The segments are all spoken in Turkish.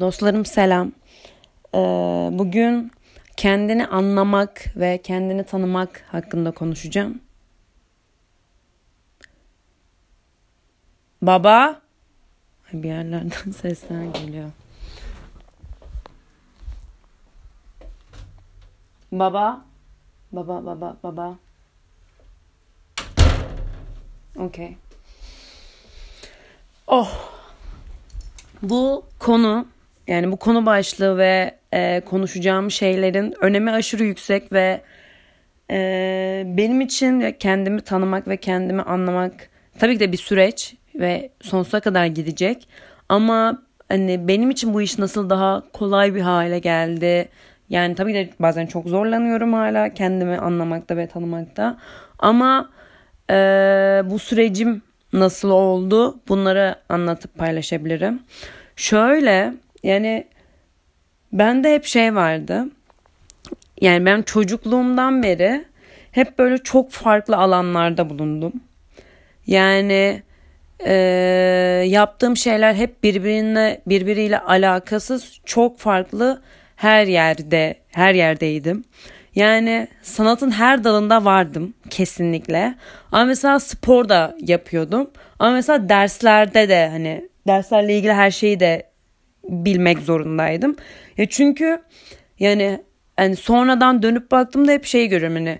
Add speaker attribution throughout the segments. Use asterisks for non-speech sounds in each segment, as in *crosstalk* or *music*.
Speaker 1: Dostlarım selam. Ee, bugün kendini anlamak ve kendini tanımak hakkında konuşacağım. Baba. Bir yerlerden *laughs* sesler geliyor. Baba. Baba, baba, baba. Okey. Oh. Bu konu yani bu konu başlığı ve e, konuşacağım şeylerin önemi aşırı yüksek ve e, benim için kendimi tanımak ve kendimi anlamak tabii ki de bir süreç ve sonsuza kadar gidecek. Ama hani benim için bu iş nasıl daha kolay bir hale geldi. Yani tabii de bazen çok zorlanıyorum hala kendimi anlamakta ve tanımakta. Ama e, bu sürecim nasıl oldu bunları anlatıp paylaşabilirim. Şöyle yani bende hep şey vardı. Yani ben çocukluğumdan beri hep böyle çok farklı alanlarda bulundum. Yani e, yaptığım şeyler hep birbirine birbiriyle alakasız çok farklı her yerde her yerdeydim. Yani sanatın her dalında vardım kesinlikle. Ama mesela spor da yapıyordum. Ama mesela derslerde de hani derslerle ilgili her şeyi de bilmek zorundaydım. Ya çünkü yani yani sonradan dönüp baktığımda hep şey görüyorum hani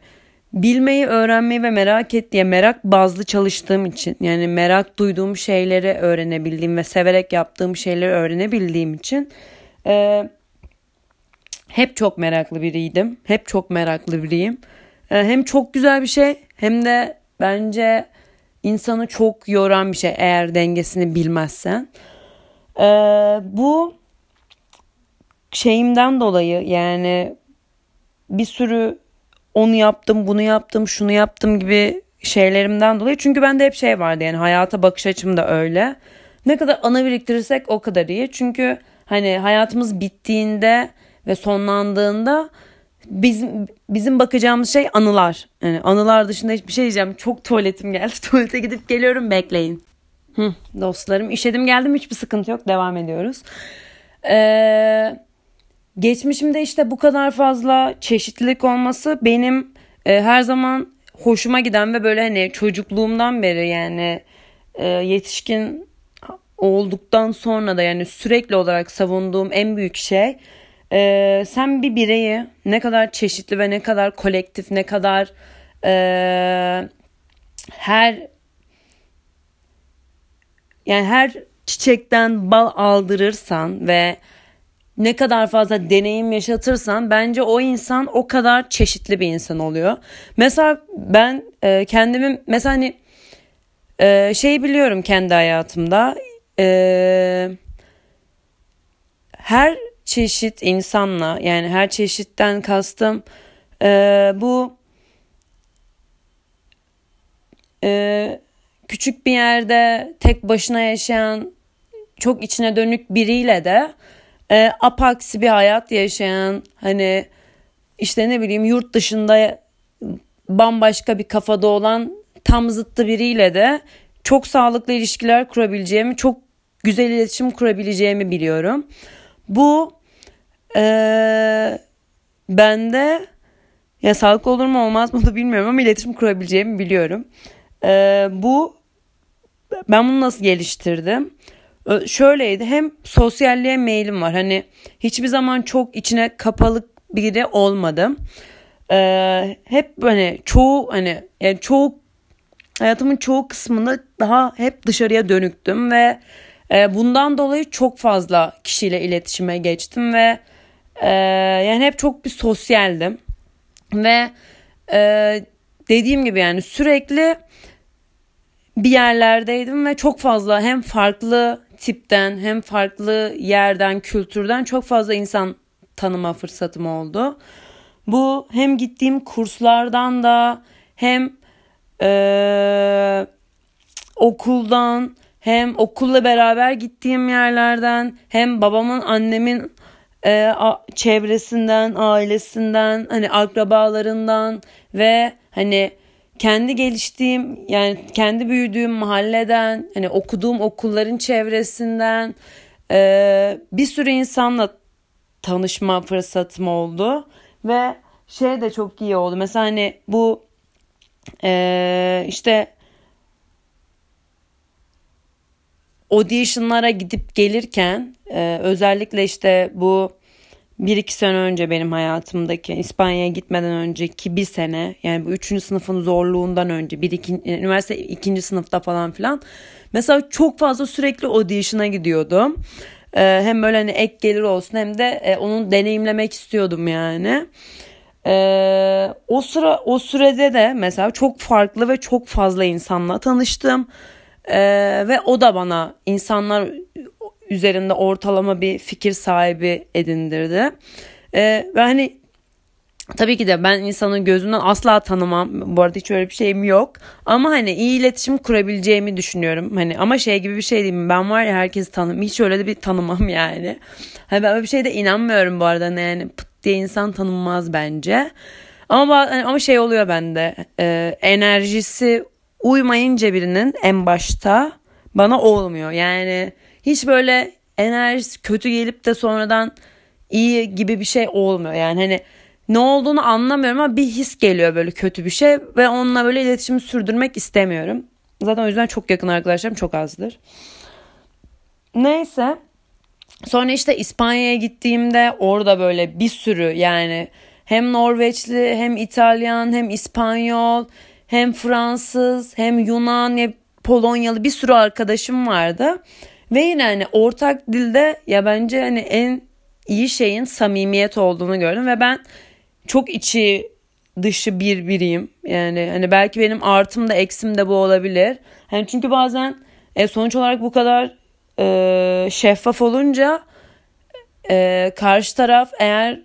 Speaker 1: bilmeyi, öğrenmeyi ve merak ettiği merak bazlı çalıştığım için yani merak duyduğum şeyleri öğrenebildiğim ve severek yaptığım şeyleri öğrenebildiğim için e, hep çok meraklı biriydim. Hep çok meraklı biriyim. E, hem çok güzel bir şey hem de bence insanı çok yoran bir şey eğer dengesini bilmezsen. Ee, bu şeyimden dolayı yani bir sürü onu yaptım, bunu yaptım, şunu yaptım gibi şeylerimden dolayı. Çünkü bende hep şey vardı yani hayata bakış açım da öyle. Ne kadar ana biriktirirsek o kadar iyi. Çünkü hani hayatımız bittiğinde ve sonlandığında bizim bizim bakacağımız şey anılar. Yani anılar dışında hiçbir şey diyeceğim. Çok tuvaletim geldi. *laughs* Tuvalete gidip geliyorum bekleyin. Hı, dostlarım işedim geldim hiçbir sıkıntı yok. Devam ediyoruz. Ee, geçmişimde işte bu kadar fazla çeşitlilik olması benim e, her zaman hoşuma giden ve böyle hani çocukluğumdan beri yani e, yetişkin olduktan sonra da yani sürekli olarak savunduğum en büyük şey ee, sen bir bireyi ne kadar çeşitli ve ne kadar kolektif, ne kadar e, her yani her çiçekten bal aldırırsan ve ne kadar fazla deneyim yaşatırsan bence o insan o kadar çeşitli bir insan oluyor. Mesela ben e, kendimi mesela hani e, şey biliyorum kendi hayatımda e, her çeşit insanla yani her çeşitten kastım e, bu e, küçük bir yerde tek başına yaşayan çok içine dönük biriyle de e, apaksi bir hayat yaşayan hani işte ne bileyim yurt dışında bambaşka bir kafada olan tam zıttı biriyle de çok sağlıklı ilişkiler kurabileceğimi, çok güzel iletişim kurabileceğimi biliyorum. Bu ee, bende ya sağlıklı olur mu olmaz mı da bilmiyorum ama iletişim kurabileceğimi biliyorum. Ee, bu ben bunu nasıl geliştirdim? Şöyleydi hem sosyalliğe meylim var. Hani hiçbir zaman çok içine kapalı biri olmadım. Ee, hep hani çoğu hani yani çoğu hayatımın çoğu kısmında daha hep dışarıya dönüktüm ve e, bundan dolayı çok fazla kişiyle iletişime geçtim ve e, yani hep çok bir sosyaldim ve e, dediğim gibi yani sürekli bir yerlerdeydim ve çok fazla hem farklı tipten hem farklı yerden kültürden çok fazla insan tanıma fırsatım oldu. Bu hem gittiğim kurslardan da hem e, okuldan hem okulla beraber gittiğim yerlerden hem babamın annemin e, a, çevresinden ailesinden hani akrabalarından ve hani kendi geliştiğim yani kendi büyüdüğüm mahalleden hani okuduğum okulların çevresinden e, bir sürü insanla tanışma fırsatım oldu ve şey de çok iyi oldu. Mesela hani bu e, işte auditionlara gidip gelirken e, özellikle işte bu bir iki sene önce benim hayatımdaki İspanya'ya gitmeden önceki bir sene yani bu üçüncü sınıfın zorluğundan önce bir iki, üniversite ikinci sınıfta falan filan mesela çok fazla sürekli audition'a gidiyordum. Ee, hem böyle hani ek gelir olsun hem de e, onu deneyimlemek istiyordum yani. Ee, o sıra o sürede de mesela çok farklı ve çok fazla insanla tanıştım. Ee, ve o da bana insanlar üzerinde ortalama bir fikir sahibi edindirdi. Ee, ve hani Tabii ki de ben insanın gözünden asla tanımam. Bu arada hiç öyle bir şeyim yok. Ama hani iyi iletişim kurabileceğimi düşünüyorum. Hani ama şey gibi bir şey değil mi? Ben var ya herkesi tanım. Hiç öyle de bir tanımam *laughs* yani. Hani ben böyle bir şeyde inanmıyorum bu arada. Yani pıt diye insan tanınmaz bence. Ama hani, ama şey oluyor bende. E, enerjisi uymayınca birinin en başta bana olmuyor. Yani hiç böyle enerjisi kötü gelip de sonradan iyi gibi bir şey olmuyor. Yani hani ne olduğunu anlamıyorum ama bir his geliyor böyle kötü bir şey ve onunla böyle iletişimi sürdürmek istemiyorum. Zaten o yüzden çok yakın arkadaşlarım çok azdır. Neyse. Sonra işte İspanya'ya gittiğimde orada böyle bir sürü yani hem Norveçli hem İtalyan hem İspanyol hem Fransız hem Yunan ya Polonyalı bir sürü arkadaşım vardı. Ve yine hani ortak dilde ya bence hani en iyi şeyin samimiyet olduğunu gördüm ve ben çok içi dışı bir biriyim. Yani hani belki benim artım da eksim de bu olabilir. Hani çünkü bazen e, sonuç olarak bu kadar e, şeffaf olunca e, karşı taraf eğer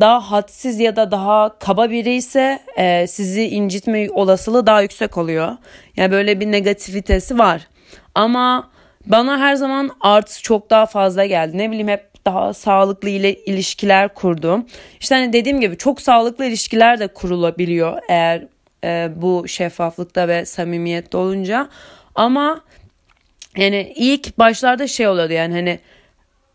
Speaker 1: daha hadsiz ya da daha kaba biri ise e, sizi incitme olasılığı daha yüksek oluyor. Yani böyle bir negativitesi var. Ama bana her zaman artı çok daha fazla geldi. Ne bileyim hep daha sağlıklı ile ilişkiler kurdum. İşte hani dediğim gibi çok sağlıklı ilişkiler de kurulabiliyor eğer e, bu şeffaflıkta ve samimiyette olunca. Ama yani ilk başlarda şey oluyordu yani hani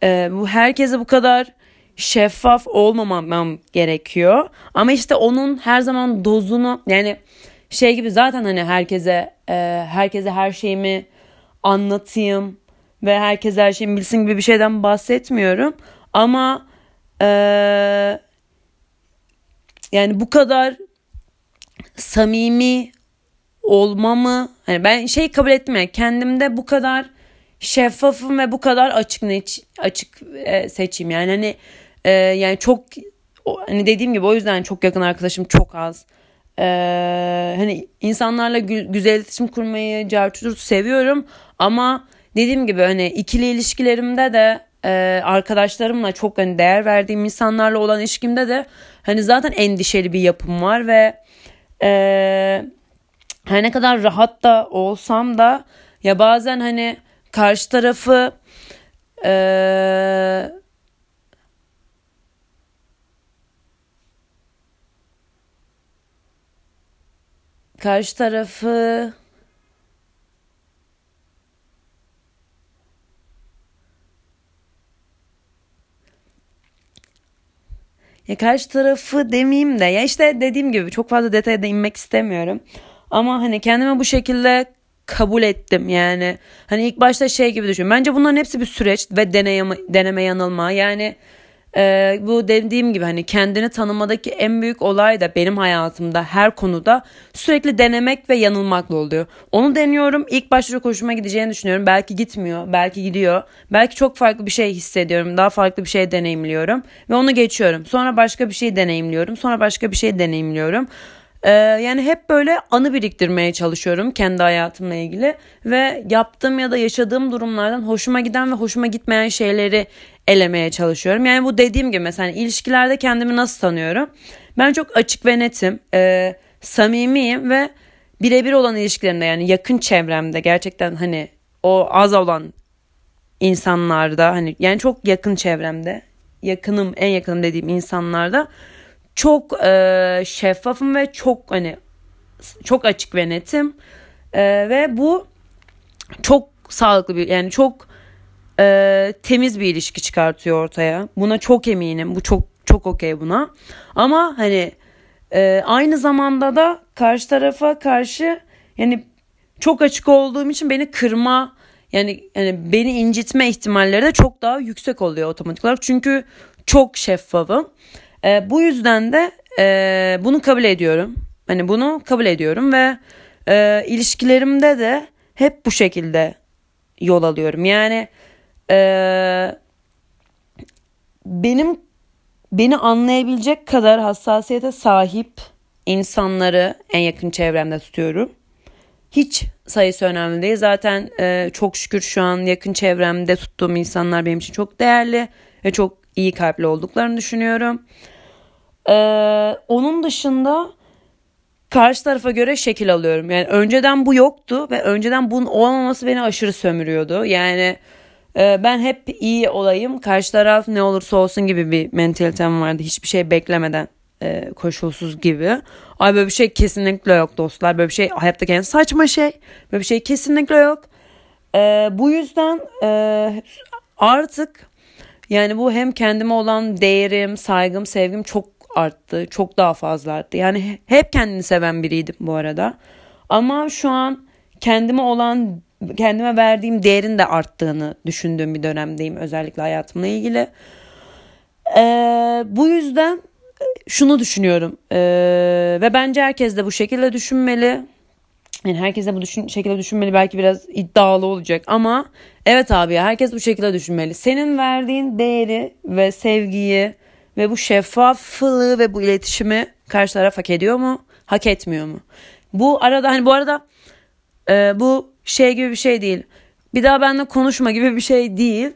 Speaker 1: e, bu herkese bu kadar şeffaf olmamam gerekiyor. Ama işte onun her zaman dozunu yani şey gibi zaten hani herkese e, herkese her şeyimi anlatayım ve herkes her şeyi bilsin gibi bir şeyden bahsetmiyorum. Ama e, yani bu kadar samimi olmamı hani ben şey kabul ettim yani kendimde bu kadar şeffafım ve bu kadar açık ne açık e, seçeyim yani hani e, yani çok hani dediğim gibi o yüzden çok yakın arkadaşım çok az. Ee, hani insanlarla gü- güzel iletişim kurmayı, carçudur seviyorum ama dediğim gibi hani ikili ilişkilerimde de e, arkadaşlarımla çok hani değer verdiğim insanlarla olan ilişkimde de hani zaten endişeli bir yapım var ve e, her ne kadar rahat da olsam da ya bazen hani karşı tarafı e, karşı tarafı Ya karşı tarafı demeyeyim de ya işte dediğim gibi çok fazla detaya da inmek istemiyorum. Ama hani kendime bu şekilde kabul ettim yani. Hani ilk başta şey gibi düşün. Bence bunların hepsi bir süreç ve deneyeme, deneme yanılma. Yani e, bu dediğim gibi hani kendini tanımadaki en büyük olay da benim hayatımda her konuda sürekli denemek ve yanılmakla oluyor. Onu deniyorum. İlk başta çok hoşuma gideceğini düşünüyorum. Belki gitmiyor, belki gidiyor. Belki çok farklı bir şey hissediyorum. Daha farklı bir şey deneyimliyorum ve onu geçiyorum. Sonra başka bir şey deneyimliyorum. Sonra başka bir şey deneyimliyorum. Ee, yani hep böyle anı biriktirmeye çalışıyorum kendi hayatımla ilgili ve yaptığım ya da yaşadığım durumlardan hoşuma giden ve hoşuma gitmeyen şeyleri elemeye çalışıyorum. Yani bu dediğim gibi mesela ilişkilerde kendimi nasıl tanıyorum? Ben çok açık ve netim, e, samimiyim ve birebir olan ilişkilerimde yani yakın çevremde gerçekten hani o az olan insanlarda hani yani çok yakın çevremde yakınım en yakınım dediğim insanlarda çok e, şeffafım ve çok hani çok açık ve netim e, ve bu çok sağlıklı bir yani çok e, temiz bir ilişki çıkartıyor ortaya. Buna çok eminim. Bu çok çok okey buna. Ama hani e, aynı zamanda da karşı tarafa karşı yani çok açık olduğum için beni kırma yani yani beni incitme ihtimalleri de çok daha yüksek oluyor otomatik olarak. Çünkü çok şeffafım. E, bu yüzden de e, bunu kabul ediyorum. Hani bunu kabul ediyorum ve e, ilişkilerimde de hep bu şekilde yol alıyorum. Yani e, benim beni anlayabilecek kadar hassasiyete sahip insanları en yakın çevremde tutuyorum. Hiç sayısı önemli değil. Zaten e, çok şükür şu an yakın çevremde tuttuğum insanlar benim için çok değerli ve çok iyi kalpli olduklarını düşünüyorum. E, onun dışında karşı tarafa göre şekil alıyorum. Yani önceden bu yoktu ve önceden bunun olmaması beni aşırı sömürüyordu. Yani e, ben hep iyi olayım, karşı taraf ne olursa olsun gibi bir mentalitem vardı. Hiçbir şey beklemeden e, koşulsuz gibi. Ay böyle bir şey kesinlikle yok dostlar. Böyle bir şey hayattaki en saçma şey. Böyle bir şey kesinlikle yok. E, bu yüzden e, artık yani bu hem kendime olan değerim, saygım, sevgim çok arttı. Çok daha fazla arttı. Yani hep kendini seven biriydim bu arada. Ama şu an kendime olan kendime verdiğim değerin de arttığını düşündüğüm bir dönemdeyim özellikle hayatımla ilgili. Ee, bu yüzden şunu düşünüyorum ee, ve bence herkes de bu şekilde düşünmeli. Yani herkes de bu düşün, şekilde düşünmeli belki biraz iddialı olacak ama evet abi ya herkes bu şekilde düşünmeli. Senin verdiğin değeri ve sevgiyi ve bu şeffaflığı ve bu iletişimi karşı taraf hak ediyor mu? Hak etmiyor mu? Bu arada hani bu arada e, bu şey gibi bir şey değil. Bir daha benimle konuşma gibi bir şey değil.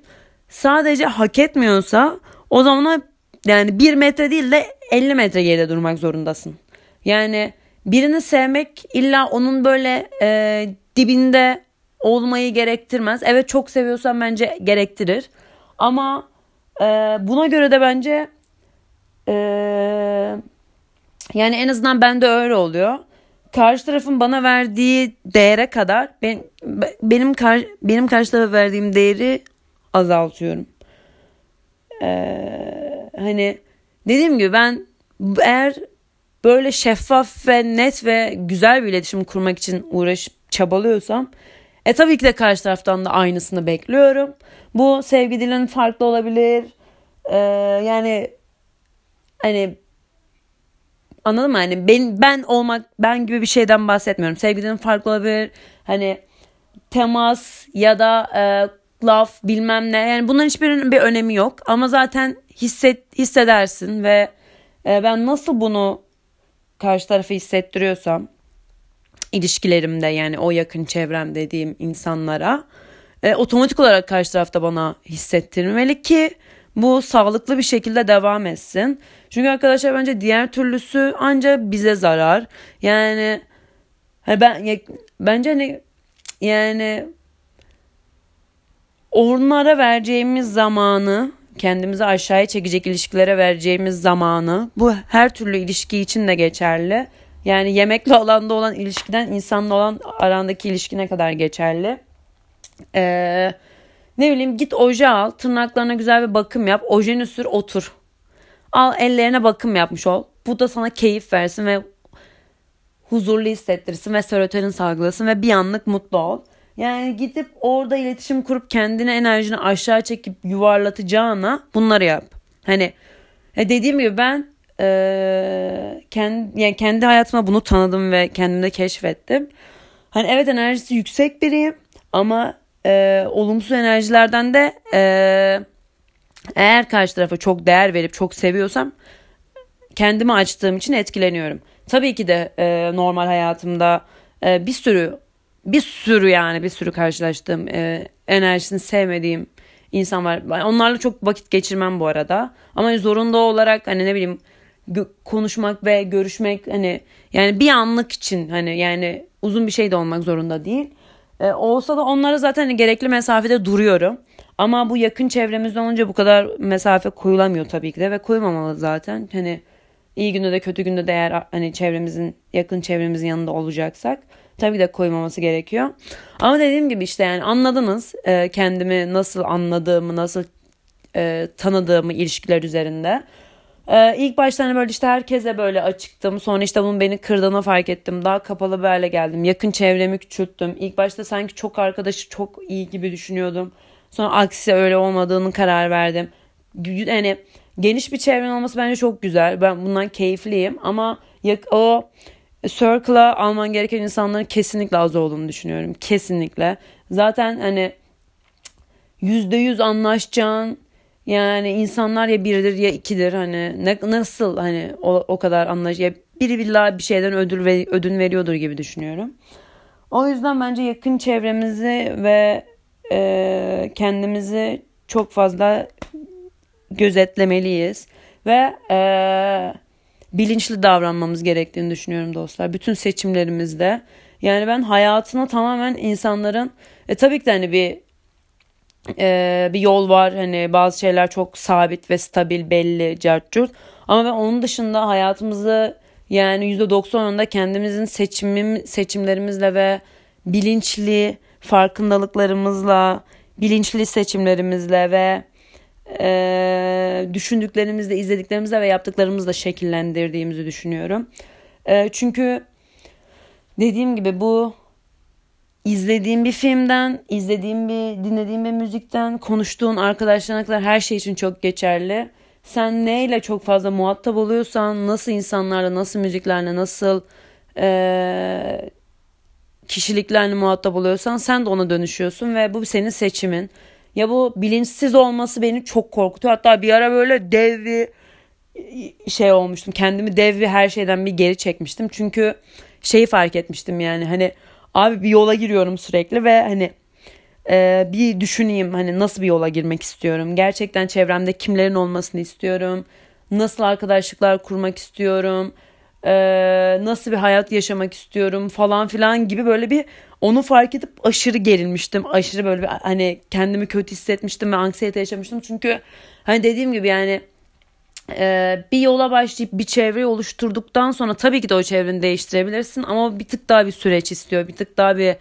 Speaker 1: Sadece hak etmiyorsa o zaman yani bir metre değil de 50 metre geride durmak zorundasın. Yani birini sevmek illa onun böyle e, dibinde olmayı gerektirmez. Evet çok seviyorsan bence gerektirir. Ama e, buna göre de bence e, yani en azından bende öyle oluyor. Karşı tarafın bana verdiği değere kadar ben, benim kar, benim karşı tarafa verdiğim değeri azaltıyorum. Ee, hani dediğim gibi ben eğer böyle şeffaf ve net ve güzel bir iletişim kurmak için uğraşıp çabalıyorsam e tabii ki de karşı taraftan da aynısını bekliyorum. Bu sevgi dilinin farklı olabilir. Ee, yani hani anladın mı? Hani ben, ben olmak ben gibi bir şeyden bahsetmiyorum. Sevgi dilinin farklı olabilir. Hani temas ya da e, laf bilmem ne. Yani bunların hiçbirinin bir önemi yok. Ama zaten hisset, hissedersin ve e, ben nasıl bunu karşı tarafı hissettiriyorsam ilişkilerimde yani o yakın çevrem dediğim insanlara e, otomatik olarak karşı tarafta bana hissettirmeli ki bu sağlıklı bir şekilde devam etsin. Çünkü arkadaşlar bence diğer türlüsü anca bize zarar. Yani ben bence hani yani onlara vereceğimiz zamanı kendimizi aşağıya çekecek ilişkilere vereceğimiz zamanı bu her türlü ilişki için de geçerli. Yani yemekle olan da olan ilişkiden insanla olan arandaki ilişkine kadar geçerli. Ee, ne bileyim git oje al tırnaklarına güzel bir bakım yap ojeni sür otur. Al ellerine bakım yapmış ol. Bu da sana keyif versin ve huzurlu hissettirsin ve serotonin salgılasın ve bir anlık mutlu ol. Yani gidip orada iletişim kurup kendine enerjini aşağı çekip yuvarlatacağına bunları yap. Hani e, dediğim gibi ben e, kendi, yani kendi hayatıma bunu tanıdım ve kendimde keşfettim. Hani evet enerjisi yüksek biriyim ama e, olumsuz enerjilerden de e, eğer karşı tarafa çok değer verip çok seviyorsam kendimi açtığım için etkileniyorum. Tabii ki de e, normal hayatımda e, bir sürü bir sürü yani bir sürü karşılaştığım e, enerjisini sevmediğim insan var. Onlarla çok vakit geçirmem bu arada. Ama zorunda olarak hani ne bileyim konuşmak ve görüşmek hani yani bir anlık için hani yani uzun bir şey de olmak zorunda değil. E, olsa da onlara zaten gerekli mesafede duruyorum. Ama bu yakın çevremizde olunca bu kadar mesafe koyulamıyor tabii ki de ve koymamalı zaten. Hani iyi günde de kötü günde de eğer hani çevremizin yakın çevremizin yanında olacaksak tabii de koymaması gerekiyor. Ama dediğim gibi işte yani anladınız e, kendimi nasıl anladığımı, nasıl e, tanıdığımı ilişkiler üzerinde. Ee, ilk başta hani böyle işte herkese böyle açıktım. Sonra işte bunun beni kırdığını fark ettim. Daha kapalı bir hale geldim. Yakın çevremi küçülttüm. İlk başta sanki çok arkadaşı çok iyi gibi düşünüyordum. Sonra aksi öyle olmadığını karar verdim. Yani geniş bir çevren olması bence çok güzel. Ben bundan keyifliyim ama o circle'a alman gereken insanların kesinlikle az olduğunu düşünüyorum. Kesinlikle. Zaten hani yüzde yüz anlaşacağın yani insanlar ya biridir ya ikidir hani ne, nasıl hani o, o kadar anlaş ya biri billahi bir şeyden ödül ve ödün veriyordur gibi düşünüyorum. O yüzden bence yakın çevremizi ve e, kendimizi çok fazla gözetlemeliyiz ve e, bilinçli davranmamız gerektiğini düşünüyorum dostlar. Bütün seçimlerimizde. Yani ben hayatına tamamen insanların e, tabii ki de hani bir e, bir yol var. Hani bazı şeyler çok sabit ve stabil belli cartcurt. Ama ben onun dışında hayatımızı yani %90'ında kendimizin seçimim, seçimlerimizle ve bilinçli farkındalıklarımızla, bilinçli seçimlerimizle ve e, düşündüklerimizle, izlediklerimizle ve yaptıklarımızla şekillendirdiğimizi düşünüyorum. E, çünkü dediğim gibi bu izlediğim bir filmden, izlediğim bir, dinlediğim bir müzikten, konuştuğun arkadaşlarına kadar her şey için çok geçerli. Sen neyle çok fazla muhatap oluyorsan, nasıl insanlarla, nasıl müziklerle, nasıl e, kişiliklerle muhatap oluyorsan sen de ona dönüşüyorsun ve bu senin seçimin. Ya bu bilinçsiz olması beni çok korkutuyor. Hatta bir ara böyle dev bir şey olmuştum. Kendimi dev bir her şeyden bir geri çekmiştim. Çünkü şeyi fark etmiştim yani hani abi bir yola giriyorum sürekli ve hani e, bir düşüneyim hani nasıl bir yola girmek istiyorum. Gerçekten çevremde kimlerin olmasını istiyorum. Nasıl arkadaşlıklar kurmak istiyorum. E, nasıl bir hayat yaşamak istiyorum falan filan gibi böyle bir onu fark edip aşırı gerilmiştim. Aşırı böyle bir hani kendimi kötü hissetmiştim ve anksiyete yaşamıştım. Çünkü hani dediğim gibi yani e, bir yola başlayıp bir çevreyi oluşturduktan sonra tabii ki de o çevreni değiştirebilirsin ama bir tık daha bir süreç istiyor. Bir tık daha bir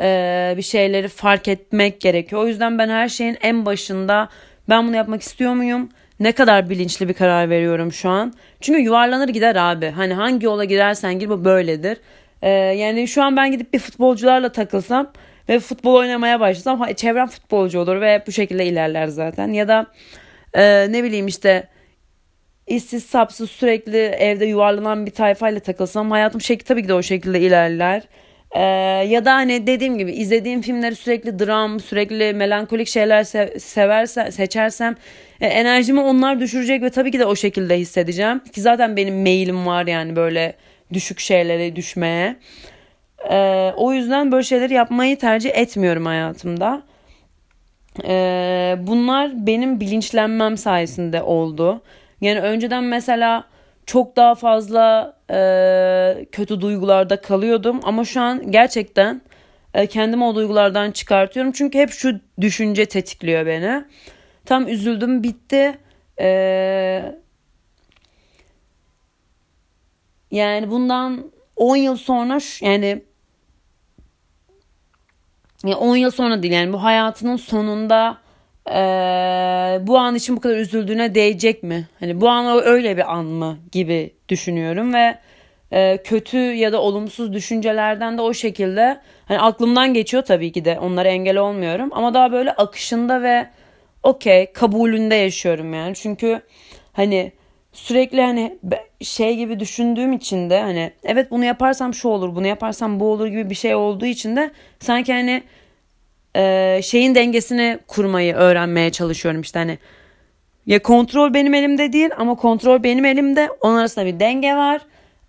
Speaker 1: e, bir şeyleri fark etmek gerekiyor. O yüzden ben her şeyin en başında ben bunu yapmak istiyor muyum? Ne kadar bilinçli bir karar veriyorum şu an. Çünkü yuvarlanır gider abi. Hani hangi yola girersen gir bu böyledir. Ee, yani şu an ben gidip bir futbolcularla takılsam ve futbol oynamaya başlasam çevrem futbolcu olur ve bu şekilde ilerler zaten. Ya da e, ne bileyim işte işsiz sapsız sürekli evde yuvarlanan bir tayfayla takılsam hayatım şekli tabii ki de o şekilde ilerler. Ee, ya da hani dediğim gibi izlediğim filmleri sürekli dram, sürekli melankolik şeyler se- severse, seçersem e, enerjimi onlar düşürecek ve tabii ki de o şekilde hissedeceğim. Ki zaten benim mailim var yani böyle düşük şeylere düşmeye. Ee, o yüzden böyle şeyleri yapmayı tercih etmiyorum hayatımda. Ee, bunlar benim bilinçlenmem sayesinde oldu. Yani önceden mesela çok daha fazla e, kötü duygularda kalıyordum ama şu an gerçekten e, kendimi o duygulardan çıkartıyorum. Çünkü hep şu düşünce tetikliyor beni. Tam üzüldüm bitti. E, yani bundan 10 yıl sonra yani yani 10 yıl sonra değil yani bu hayatının sonunda ee, bu an için bu kadar üzüldüğüne değecek mi? Hani bu an öyle bir an mı gibi düşünüyorum ve e, kötü ya da olumsuz düşüncelerden de o şekilde hani aklımdan geçiyor tabii ki de onlara engel olmuyorum ama daha böyle akışında ve okey kabulünde yaşıyorum yani çünkü hani sürekli hani şey gibi düşündüğüm için de hani evet bunu yaparsam şu olur bunu yaparsam bu olur gibi bir şey olduğu için de sanki hani e, şeyin dengesini kurmayı öğrenmeye çalışıyorum işte hani ya kontrol benim elimde değil ama kontrol benim elimde onun arasında bir denge var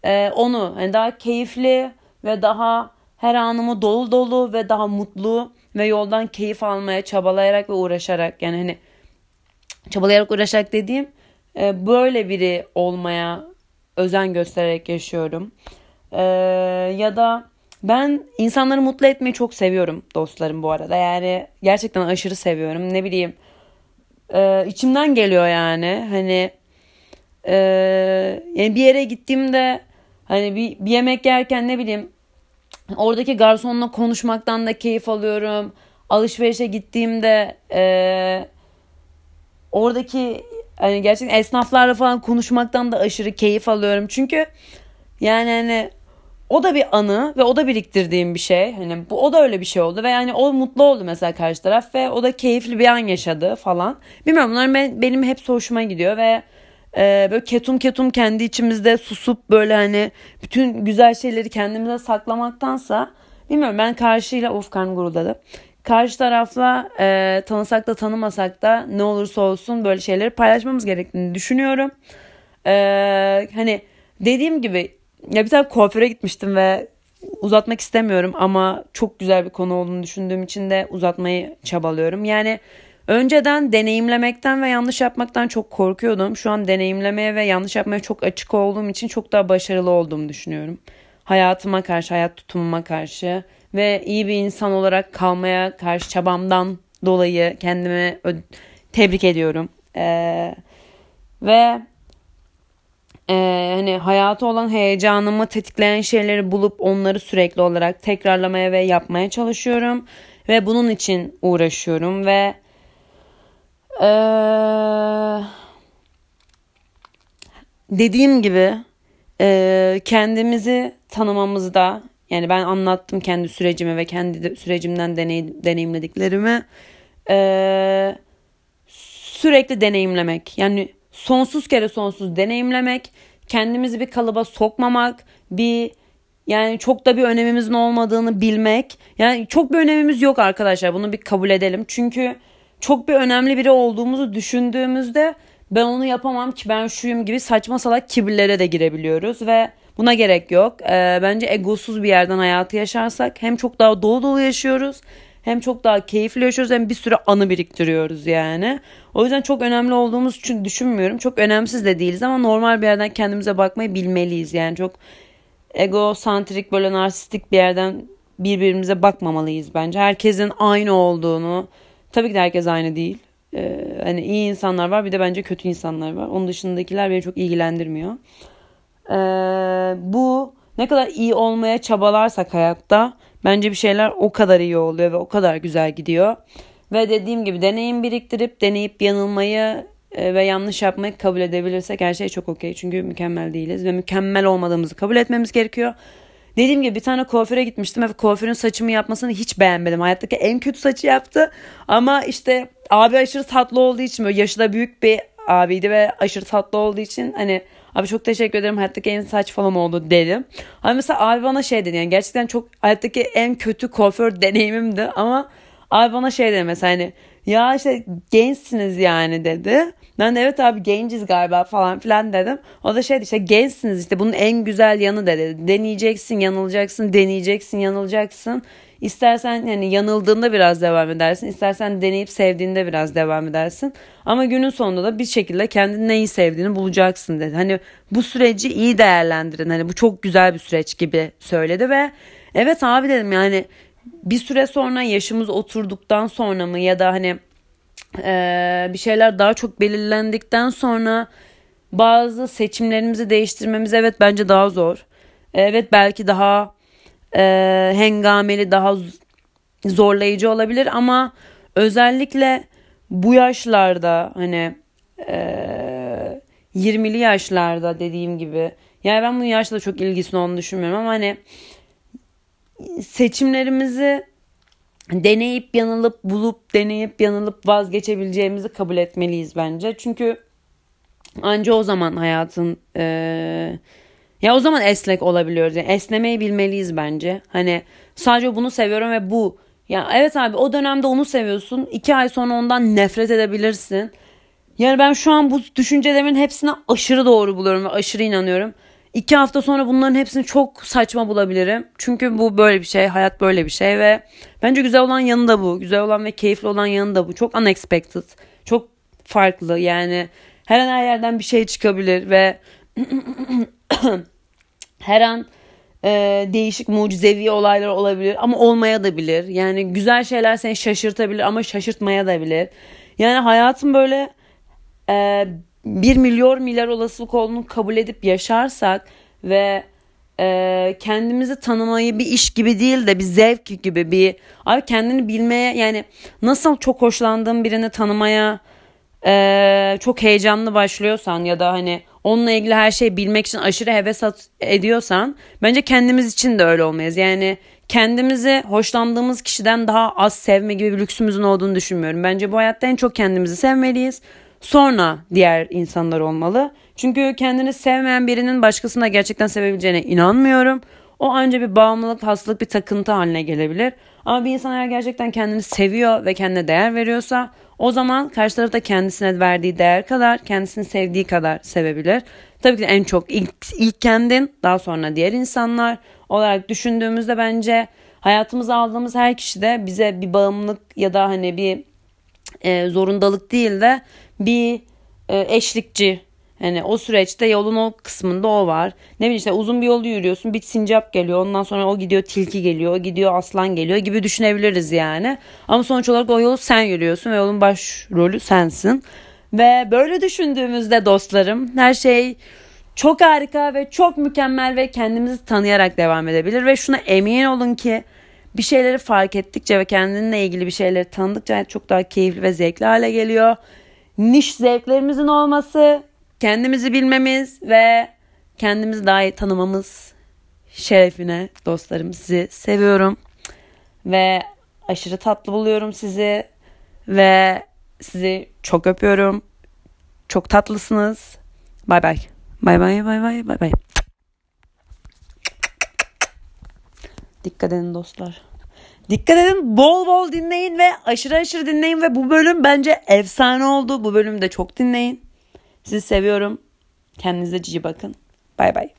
Speaker 1: e, onu hani daha keyifli ve daha her anımı dolu dolu ve daha mutlu ve yoldan keyif almaya çabalayarak ve uğraşarak yani hani çabalayarak uğraşarak dediğim e, böyle biri olmaya özen göstererek yaşıyorum. E, ya da ben insanları mutlu etmeyi çok seviyorum dostlarım bu arada. Yani gerçekten aşırı seviyorum. Ne bileyim e, içimden geliyor yani. Hani e, yani bir yere gittiğimde hani bir, bir yemek yerken ne bileyim oradaki garsonla konuşmaktan da keyif alıyorum. Alışverişe gittiğimde e, oradaki hani gerçekten esnaflarla falan konuşmaktan da aşırı keyif alıyorum. Çünkü yani hani o da bir anı ve o da biriktirdiğim bir şey. Hani bu o da öyle bir şey oldu ve yani o mutlu oldu mesela karşı taraf ve o da keyifli bir an yaşadı falan. Bilmiyorum bunlar ben, benim hep hoşuma gidiyor ve e, böyle ketum ketum kendi içimizde susup böyle hani bütün güzel şeyleri kendimize saklamaktansa bilmiyorum ben karşıyla of karnım guruldadı. Karşı tarafla e, tanısak da tanımasak da ne olursa olsun böyle şeyleri paylaşmamız gerektiğini düşünüyorum. E, hani dediğim gibi ya bir tane kuaföre gitmiştim ve uzatmak istemiyorum ama çok güzel bir konu olduğunu düşündüğüm için de uzatmayı çabalıyorum. Yani önceden deneyimlemekten ve yanlış yapmaktan çok korkuyordum. Şu an deneyimlemeye ve yanlış yapmaya çok açık olduğum için çok daha başarılı olduğumu düşünüyorum. Hayatıma karşı, hayat tutumuma karşı ve iyi bir insan olarak kalmaya karşı çabamdan dolayı kendimi tebrik ediyorum. Ee, ve e, hani hayatı olan heyecanımı tetikleyen şeyleri bulup onları sürekli olarak tekrarlamaya ve yapmaya çalışıyorum. Ve bunun için uğraşıyorum ve e, dediğim gibi e, kendimizi tanımamızda yani ben anlattım kendi sürecimi ve kendi sürecimden deney, deneyimlediklerimi. E, sürekli deneyimlemek. Yani sonsuz kere sonsuz deneyimlemek, kendimizi bir kalıba sokmamak, bir yani çok da bir önemimizin olmadığını bilmek. Yani çok bir önemimiz yok arkadaşlar. Bunu bir kabul edelim. Çünkü çok bir önemli biri olduğumuzu düşündüğümüzde ben onu yapamam ki ben şuyum gibi saçma salak kibirlere de girebiliyoruz ve buna gerek yok. Ee, bence egosuz bir yerden hayatı yaşarsak hem çok daha dolu dolu yaşıyoruz hem çok daha keyifli yaşıyoruz hem bir sürü anı biriktiriyoruz yani. O yüzden çok önemli olduğumuz için düşünmüyorum. Çok önemsiz de değiliz ama normal bir yerden kendimize bakmayı bilmeliyiz. Yani çok egosantrik böyle narsistik bir yerden birbirimize bakmamalıyız bence. Herkesin aynı olduğunu tabii ki de herkes aynı değil. Ee, hani iyi insanlar var bir de bence kötü insanlar var. Onun dışındakiler beni çok ilgilendirmiyor. Ee, bu ne kadar iyi olmaya çabalarsak hayatta Bence bir şeyler o kadar iyi oluyor ve o kadar güzel gidiyor. Ve dediğim gibi deneyim biriktirip deneyip yanılmayı e, ve yanlış yapmayı kabul edebilirsek her şey çok okey. Çünkü mükemmel değiliz ve mükemmel olmadığımızı kabul etmemiz gerekiyor. Dediğim gibi bir tane kuaföre gitmiştim ve kuaförün saçımı yapmasını hiç beğenmedim. Hayattaki en kötü saçı yaptı. Ama işte abi aşırı tatlı olduğu için böyle yaşı da büyük bir abiydi ve aşırı tatlı olduğu için hani Abi çok teşekkür ederim hayattaki en saç falan oldu dedim. Ama mesela abi bana şey dedi yani gerçekten çok hayattaki en kötü kuaför deneyimimdi ama abi bana şey dedi mesela hani ya işte gençsiniz yani dedi. Ben de evet abi genciz galiba falan filan dedim. O da şey işte gençsiniz işte bunun en güzel yanı dedi. Deneyeceksin, yanılacaksın, deneyeceksin, yanılacaksın. İstersen yani yanıldığında biraz devam edersin. İstersen deneyip sevdiğinde biraz devam edersin. Ama günün sonunda da bir şekilde kendin neyi sevdiğini bulacaksın dedi. Hani bu süreci iyi değerlendirin. Hani bu çok güzel bir süreç gibi söyledi ve evet abi dedim yani bir süre sonra yaşımız oturduktan sonra mı ya da hani e, bir şeyler daha çok belirlendikten sonra bazı seçimlerimizi değiştirmemiz evet bence daha zor. Evet belki daha e, hengameli daha zorlayıcı olabilir ama özellikle bu yaşlarda hani e, 20'li yaşlarda dediğim gibi yani ben bu yaşta çok ilgisini olduğunu düşünmüyorum ama hani seçimlerimizi deneyip yanılıp bulup deneyip yanılıp vazgeçebileceğimizi kabul etmeliyiz bence. Çünkü anca o zaman hayatın e, ya o zaman esnek olabiliyoruz. Yani esnemeyi bilmeliyiz bence. Hani sadece bunu seviyorum ve bu. Ya evet abi o dönemde onu seviyorsun. iki ay sonra ondan nefret edebilirsin. Yani ben şu an bu düşüncelerimin hepsine aşırı doğru buluyorum ve aşırı inanıyorum. İki hafta sonra bunların hepsini çok saçma bulabilirim. Çünkü bu böyle bir şey. Hayat böyle bir şey ve bence güzel olan yanı da bu. Güzel olan ve keyifli olan yanı da bu. Çok unexpected. Çok farklı yani. Her an her yerden bir şey çıkabilir ve *clears throat* *coughs* her an e, değişik mucizevi olaylar olabilir ama olmaya da bilir. Yani güzel şeyler seni şaşırtabilir ama şaşırtmaya da bilir. Yani hayatın böyle e, bir milyon milyar olasılık olduğunu kabul edip yaşarsak ve e, kendimizi tanımayı bir iş gibi değil de bir zevk gibi bir abi kendini bilmeye yani nasıl çok hoşlandığın birini tanımaya e, çok heyecanlı başlıyorsan ya da hani onunla ilgili her şeyi bilmek için aşırı heves ediyorsan bence kendimiz için de öyle olmayız. Yani kendimizi hoşlandığımız kişiden daha az sevme gibi bir lüksümüzün olduğunu düşünmüyorum. Bence bu hayatta en çok kendimizi sevmeliyiz. Sonra diğer insanlar olmalı. Çünkü kendini sevmeyen birinin başkasına gerçekten sevebileceğine inanmıyorum. O anca bir bağımlılık, hastalık, bir takıntı haline gelebilir. Ama bir insan eğer gerçekten kendini seviyor ve kendine değer veriyorsa o zaman karşı taraf da kendisine verdiği değer kadar, kendisini sevdiği kadar sevebilir. Tabii ki en çok ilk, ilk kendin, daha sonra diğer insanlar olarak düşündüğümüzde bence hayatımıza aldığımız her kişi de bize bir bağımlılık ya da hani bir e, zorundalık değil de bir e, eşlikçi yani o süreçte yolun o kısmında o var. Ne bileyim işte uzun bir yolu yürüyorsun bir sincap geliyor ondan sonra o gidiyor tilki geliyor o gidiyor aslan geliyor gibi düşünebiliriz yani. Ama sonuç olarak o yolu sen yürüyorsun ve yolun başrolü sensin. Ve böyle düşündüğümüzde dostlarım her şey çok harika ve çok mükemmel ve kendimizi tanıyarak devam edebilir. Ve şuna emin olun ki bir şeyleri fark ettikçe ve kendinle ilgili bir şeyleri tanıdıkça çok daha keyifli ve zevkli hale geliyor. Niş zevklerimizin olması, kendimizi bilmemiz ve kendimizi daha iyi tanımamız şerefine dostlarım sizi seviyorum. Ve aşırı tatlı buluyorum sizi ve sizi çok öpüyorum. Çok tatlısınız. Bay bay. Bay bay bay bay bay bay. Dikkat edin dostlar. Dikkat edin bol bol dinleyin ve aşırı aşırı dinleyin ve bu bölüm bence efsane oldu. Bu bölümde çok dinleyin. Sizi seviyorum. Kendinize cici bakın. Bay bay.